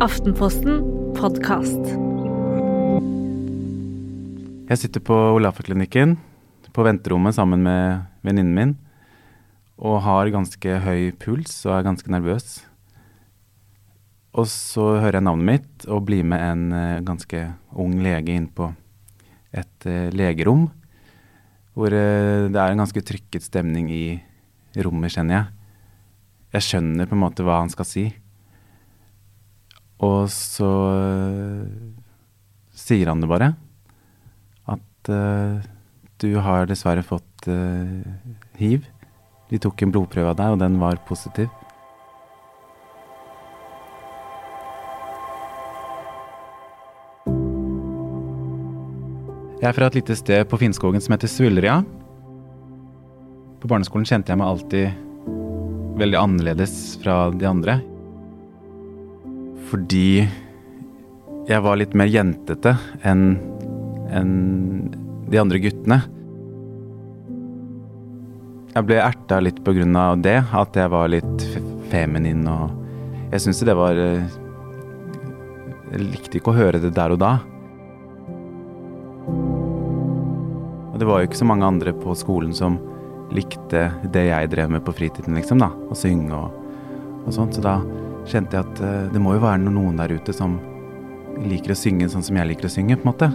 Aftenposten podkast. Jeg sitter på Olafa-klinikken på venterommet sammen med venninnen min og har ganske høy puls og er ganske nervøs. Og så hører jeg navnet mitt og blir med en eh, ganske ung lege inn på et eh, legerom. Hvor eh, det er en ganske trykket stemning i rommet, kjenner jeg. Jeg skjønner på en måte hva han skal si. Og så sier han det bare. At uh, du har dessverre fått uh, hiv. De tok en blodprøve av deg, og den var positiv. Jeg er fra et lite sted på Finnskogen som heter Svulleria. På barneskolen kjente jeg meg alltid veldig annerledes fra de andre. Fordi jeg var litt mer jentete enn en de andre guttene. Jeg ble erta litt på grunn av det, at jeg var litt feminin og Jeg syntes det var eh, Jeg likte ikke å høre det der og da. Og det var jo ikke så mange andre på skolen som likte det jeg drev med på fritiden, liksom, da. Å synge og, og sånt. Så da kjente jeg at uh, det må jo være noen der ute som liker å synge sånn som jeg liker å synge, på en måte.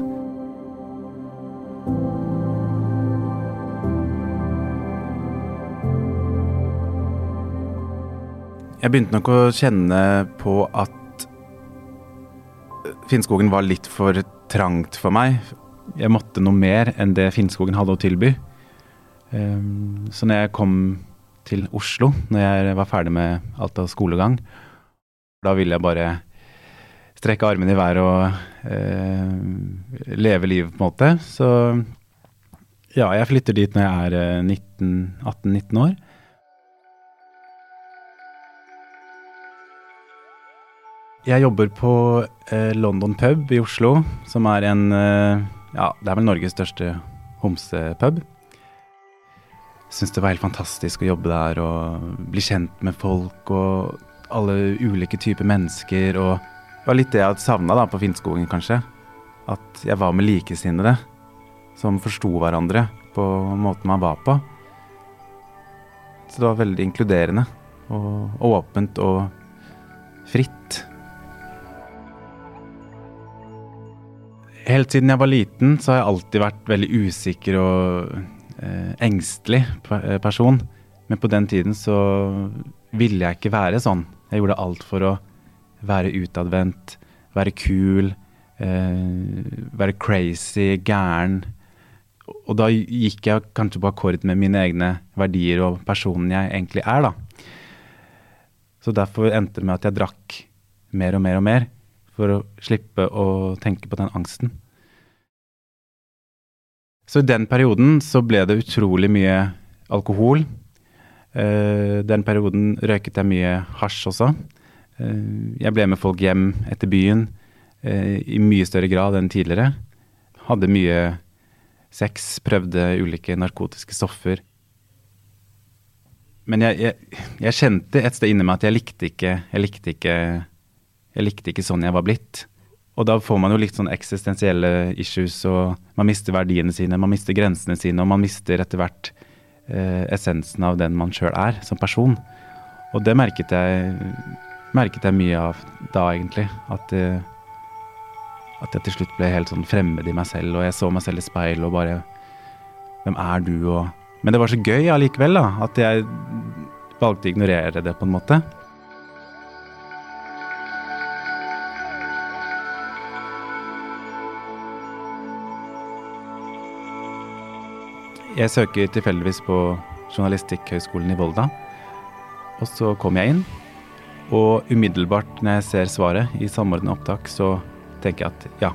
Jeg begynte nok å kjenne på at Finnskogen var litt for trangt for meg. Jeg måtte noe mer enn det Finnskogen hadde å tilby. Ehm, så når jeg kom til Oslo, når jeg var ferdig med alt av skolegang, da vil jeg bare strekke armene i været og eh, leve livet, på en måte. Så ja, jeg flytter dit når jeg er 18-19 eh, år. Jeg jobber på eh, London pub i Oslo, som er en eh, Ja, det er vel Norges største homsepub. Syns det var helt fantastisk å jobbe der og bli kjent med folk og alle ulike typer mennesker. Og det var litt det jeg savna på Finnskogen, kanskje. At jeg var med likesinnede som forsto hverandre på måten man var på. Så det var veldig inkluderende og åpent og fritt. Helt siden jeg var liten, så har jeg alltid vært veldig usikker og eh, engstelig person. Men på den tiden så ville jeg ikke være sånn. Jeg gjorde alt for å være utadvendt, være kul, eh, være crazy, gæren. Og da gikk jeg kanskje på akkord med mine egne verdier og personen jeg egentlig er, da. Så derfor endte det med at jeg drakk mer og mer og mer for å slippe å tenke på den angsten. Så i den perioden så ble det utrolig mye alkohol. Uh, den perioden røyket jeg mye hasj også. Uh, jeg ble med folk hjem etter byen uh, i mye større grad enn tidligere. Hadde mye sex, prøvde ulike narkotiske stoffer. Men jeg, jeg, jeg kjente et sted inni meg at jeg likte ikke, jeg likte ikke jeg likte ikke sånn jeg var blitt. Og da får man jo litt sånn eksistensielle issues, og man mister verdiene sine, man mister grensene sine, og man mister etter hvert eh, essensen av den man sjøl er som person. Og det merket jeg, merket jeg mye av da, egentlig. At, eh, at jeg til slutt ble helt sånn fremmed i meg selv, og jeg så meg selv i speil og bare Hvem er du? Og Men det var så gøy allikevel, da. At jeg valgte å ignorere det, på en måte. Jeg søker tilfeldigvis på Journalistikkhøgskolen i Volda. Og så kom jeg inn. Og umiddelbart når jeg ser svaret i Samordna opptak, så tenker jeg at ja,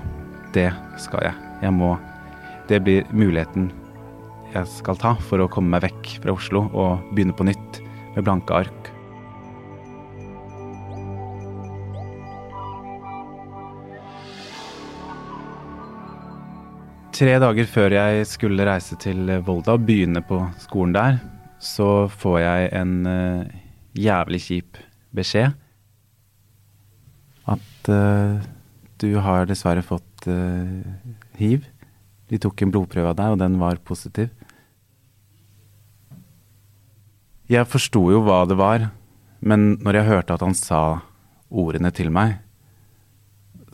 det skal jeg. Jeg må Det blir muligheten jeg skal ta for å komme meg vekk fra Oslo og begynne på nytt med blanke ark. Tre dager før jeg skulle reise til Volda og begynne på skolen der, så får jeg en uh, jævlig kjip beskjed. at uh, du har dessverre fått uh, hiv. De tok en blodprøve av deg, og den var positiv. Jeg forsto jo hva det var, men når jeg hørte at han sa ordene til meg,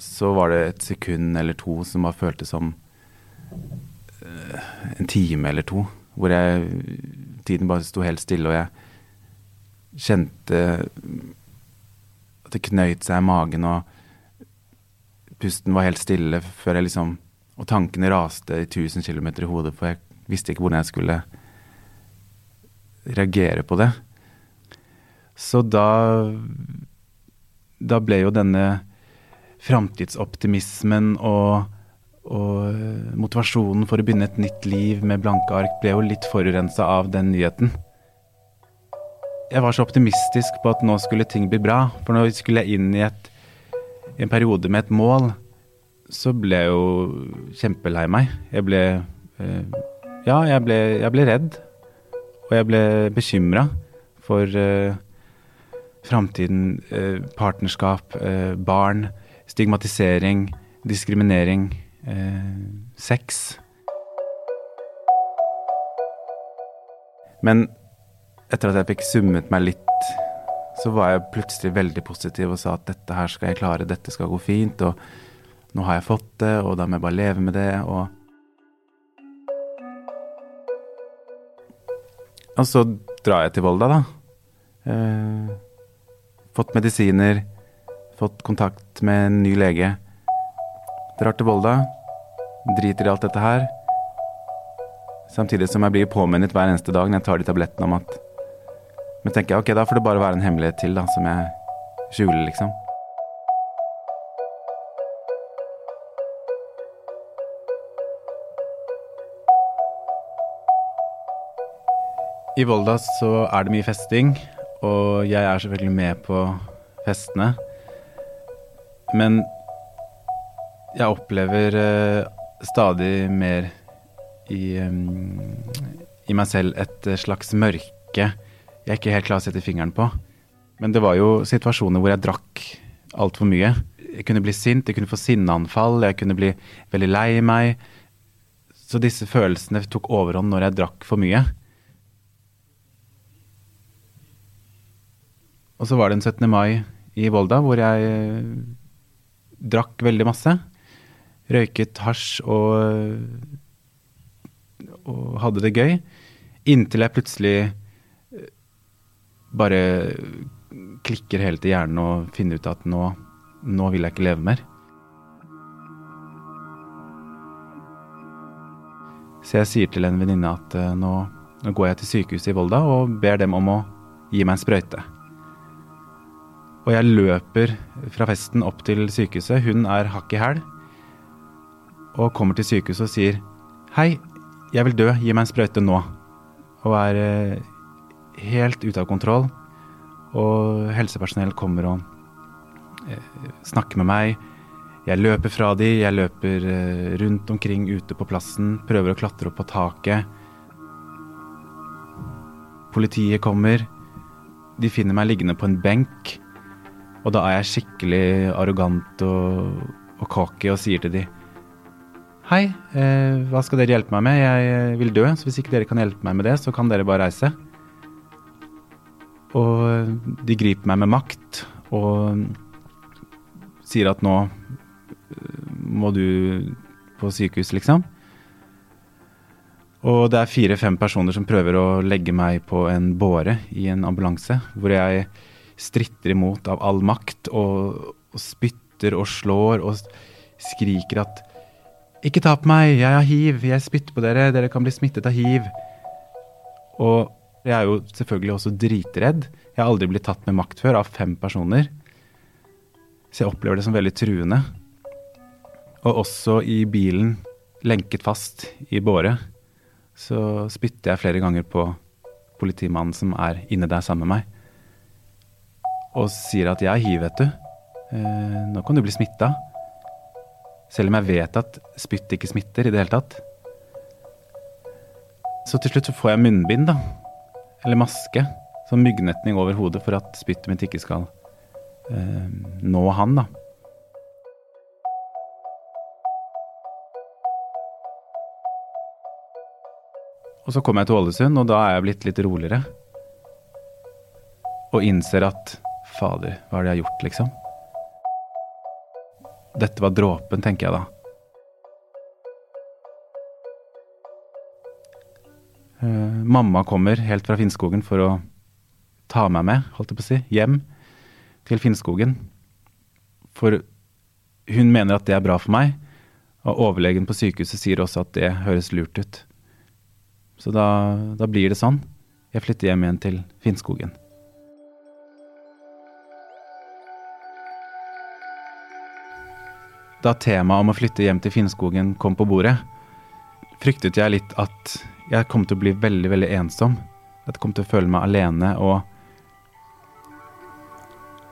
så var det et sekund eller to som bare føltes som en time eller to. Hvor jeg Tiden bare sto helt stille, og jeg kjente at det knøyt seg i magen, og pusten var helt stille før jeg liksom Og tankene raste i 1000 km i hodet, for jeg visste ikke hvordan jeg skulle reagere på det. Så da Da ble jo denne framtidsoptimismen og, og motivasjonen for å begynne et nytt liv med blanke ark ble jo litt forurensa av den nyheten. Jeg var så optimistisk på at nå skulle ting bli bra. For nå skulle jeg inn i et, en periode med et mål, så ble jeg jo kjempelei meg. Jeg ble eh, Ja, jeg ble, jeg ble redd. Og jeg ble bekymra for uh, framtiden, uh, partnerskap, uh, barn, stigmatisering, diskriminering, sex. Men etter at jeg fikk summet meg litt, så var jeg plutselig veldig positiv og sa at dette her skal jeg klare, dette skal gå fint, og nå har jeg fått det, og da må jeg bare leve med det. og Og så drar jeg til Volda, da. Eh, fått medisiner, fått kontakt med en ny lege. Drar til Volda, driter i alt dette her. Samtidig som jeg blir påminnet hver eneste dag når jeg tar de tablettene om at Men tenker jeg ok, da får det bare være en hemmelighet til, da, som jeg skjuler, liksom. I Volda så er det mye festing, og jeg er selvfølgelig med på festene. Men jeg opplever uh, stadig mer i, i, meg selv et slags mørke jeg ikke helt klar å sette fingeren på. Men det var jo situasjoner hvor jeg drakk altfor mye. Jeg kunne bli sint, jeg kunne få sinneanfall, jeg kunne bli veldig lei meg. Så disse følelsene tok overhånd når jeg drakk for mye. Og så var det en 17. mai i Volda hvor jeg eh, drakk veldig masse. Røyket hasj og, og hadde det gøy. Inntil jeg plutselig eh, bare klikker helt i hjernen og finner ut at nå, nå vil jeg ikke leve mer. Så jeg sier til en venninne at uh, nå, nå går jeg til sykehuset i Volda og ber dem om å gi meg en sprøyte. Og jeg løper fra festen opp til sykehuset. Hun er hakk i hæl. Og kommer til sykehuset og sier Hei, jeg vil dø, gi meg en sprøyte nå. Og er eh, helt ute av kontroll. Og helsepersonell kommer og eh, snakker med meg. Jeg løper fra de, jeg løper eh, rundt omkring ute på plassen, prøver å klatre opp på taket. Politiet kommer. De finner meg liggende på en benk og da er jeg skikkelig arrogant og, og cocky og sier til de Hei, eh, hva skal dere hjelpe meg med? Jeg eh, vil dø, så hvis ikke dere kan hjelpe meg med det, så kan dere bare reise. Og eh, de griper meg med makt og sier at nå eh, må du på sykehus, liksom. Og det er fire-fem personer som prøver å legge meg på en båre i en ambulanse, hvor jeg stritter imot av all makt og, og spytter og slår og skriker at ikke ta på meg, jeg har hiv, jeg spytter på dere, dere kan bli smittet av hiv. Og jeg er jo selvfølgelig også dritredd. Jeg har aldri blitt tatt med makt før av fem personer. Så jeg opplever det som veldig truende. Og også i bilen, lenket fast i båre, så spytter jeg flere ganger på politimannen som er inne der sammen med meg og sier at jeg har hiv, vet du. Eh, nå kan du bli smitta. Selv om jeg vet at spytt ikke smitter i det hele tatt. Så til slutt så får jeg munnbind, da. Eller maske. Sånn myggnetning over hodet for at spyttet mitt ikke skal eh, nå han, da. Og så kommer jeg til Ålesund, og da er jeg blitt litt roligere. Og innser at fader, hva er det jeg har gjort, liksom? Dette var dråpen, tenker jeg da. Uh, mamma kommer helt fra Finnskogen for å ta meg med, holdt jeg på å si, hjem til Finnskogen. For hun mener at det er bra for meg, og overlegen på sykehuset sier også at det høres lurt ut. Så da, da blir det sånn. Jeg flytter hjem igjen til Finnskogen. Da temaet om å flytte hjem til Finnskogen kom på bordet, fryktet jeg litt at jeg kom til å bli veldig, veldig ensom. At jeg kom til å føle meg alene, og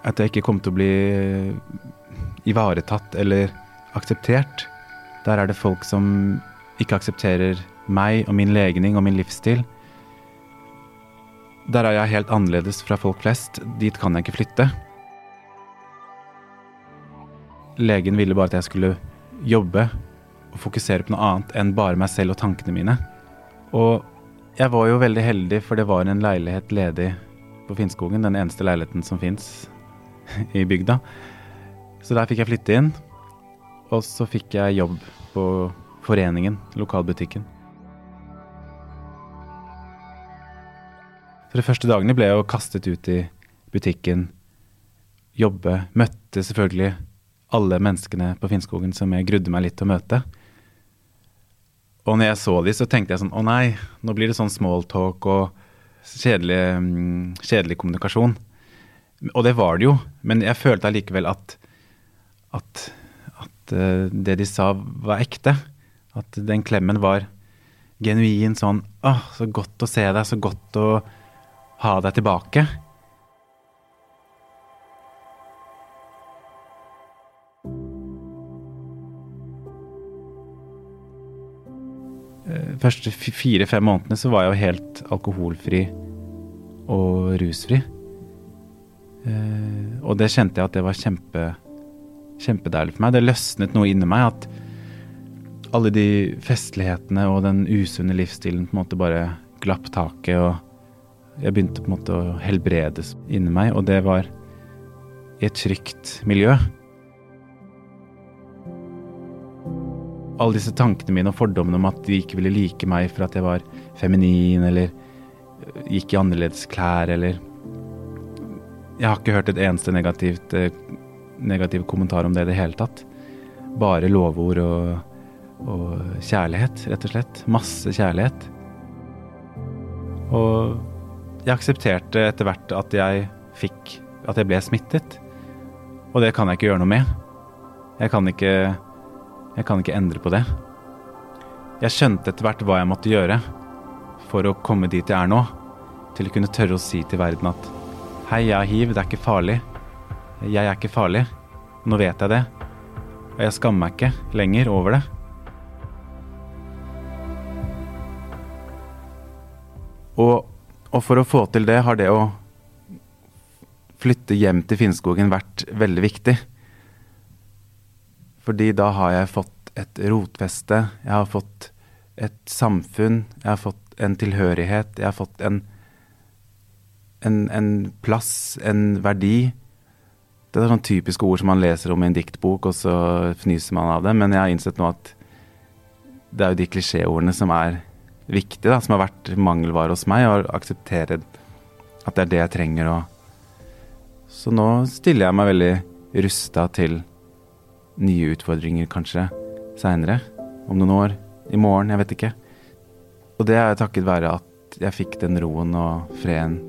at jeg ikke kom til å bli ivaretatt eller akseptert. Der er det folk som ikke aksepterer meg og min legning og min livsstil. Der er jeg helt annerledes fra folk flest. Dit kan jeg ikke flytte. Legen ville bare at jeg skulle jobbe og fokusere på noe annet enn bare meg selv og tankene mine. Og jeg var jo veldig heldig, for det var en leilighet ledig på Finnskogen. Den eneste leiligheten som fins i bygda. Så der fikk jeg flytte inn. Og så fikk jeg jobb på foreningen, lokalbutikken. Så de første dagene ble jeg jo kastet ut i butikken, jobbe. Møtte selvfølgelig alle menneskene på Finnskogen som jeg grudde meg litt til å møte. Og når jeg så de, så tenkte jeg sånn Å nei, nå blir det sånn smalltalk og kjedelig, mm, kjedelig, kommunikasjon. Og det var det jo, men jeg følte allikevel at, at, at uh, det de sa, var ekte. At den klemmen var genuin sånn Å, så godt å se deg, så godt å ha deg tilbake. Første fire-fem månedene så var jeg jo helt alkoholfri og rusfri. Eh, og det kjente jeg at det var kjempe, kjempedeilig for meg. Det løsnet noe inni meg. At alle de festlighetene og den usunne livsstilen på en måte bare glapp taket. Og jeg begynte på en måte å helbredes inni meg, og det var i et trygt miljø. Alle disse tankene mine og fordommene om at de ikke ville like meg for at jeg var feminin eller øh, gikk i annerledes klær eller Jeg har ikke hørt et eneste negativt øh, negativ kommentar om det i det hele tatt. Bare lovord og, og kjærlighet, rett og slett. Masse kjærlighet. Og jeg aksepterte etter hvert at jeg fikk At jeg ble smittet. Og det kan jeg ikke gjøre noe med. Jeg kan ikke jeg kan ikke endre på det. Jeg skjønte etter hvert hva jeg måtte gjøre for å komme dit jeg er nå. Til å kunne tørre å si til verden at hei, jeg har hiv, det er ikke farlig. Jeg er ikke farlig. Nå vet jeg det. Og jeg skammer meg ikke lenger over det. Og, og, for å få til det har det å flytte hjem til Finnskogen vært veldig viktig. Fordi da har jeg fått et rotfeste, jeg har fått et samfunn, jeg har fått en tilhørighet, jeg har fått en, en, en plass, en verdi. Det er sånn typiske ord som man leser om i en diktbok, og så fnyser man av det. Men jeg har innsett nå at det er jo de klisjéordene som er viktige, da, som har vært mangelvare hos meg, og akseptere at det er det jeg trenger. Og så nå stiller jeg meg veldig rusta til nye utfordringer kanskje seinere. Om noen år. I morgen. Jeg vet ikke. Og det er takket være at jeg fikk den roen og freden.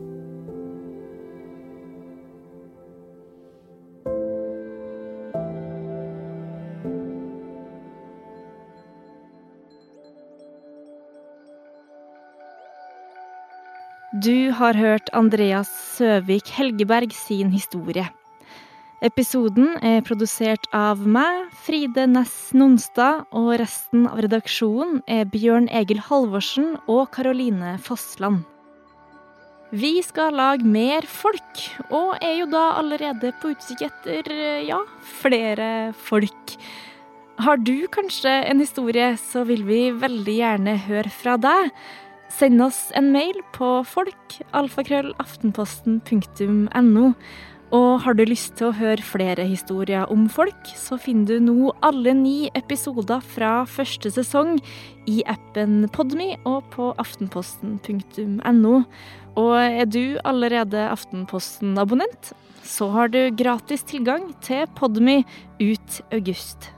Du har hørt Andreas Søvik Helgeberg sin historie. Episoden er produsert av meg, Fride Næss Nonstad, og resten av redaksjonen er Bjørn Egil Halvorsen og Karoline Fossland. Vi skal lage mer folk, og er jo da allerede på utkikk etter, ja, flere folk. Har du kanskje en historie, så vil vi veldig gjerne høre fra deg. Send oss en mail på folkalfakrøllaftenposten.no. Og har du lyst til å høre flere historier om folk, så finner du nå alle ni episoder fra første sesong i appen Podmy og på aftenposten.no. Og er du allerede Aftenposten-abonnent, så har du gratis tilgang til Podmy ut august.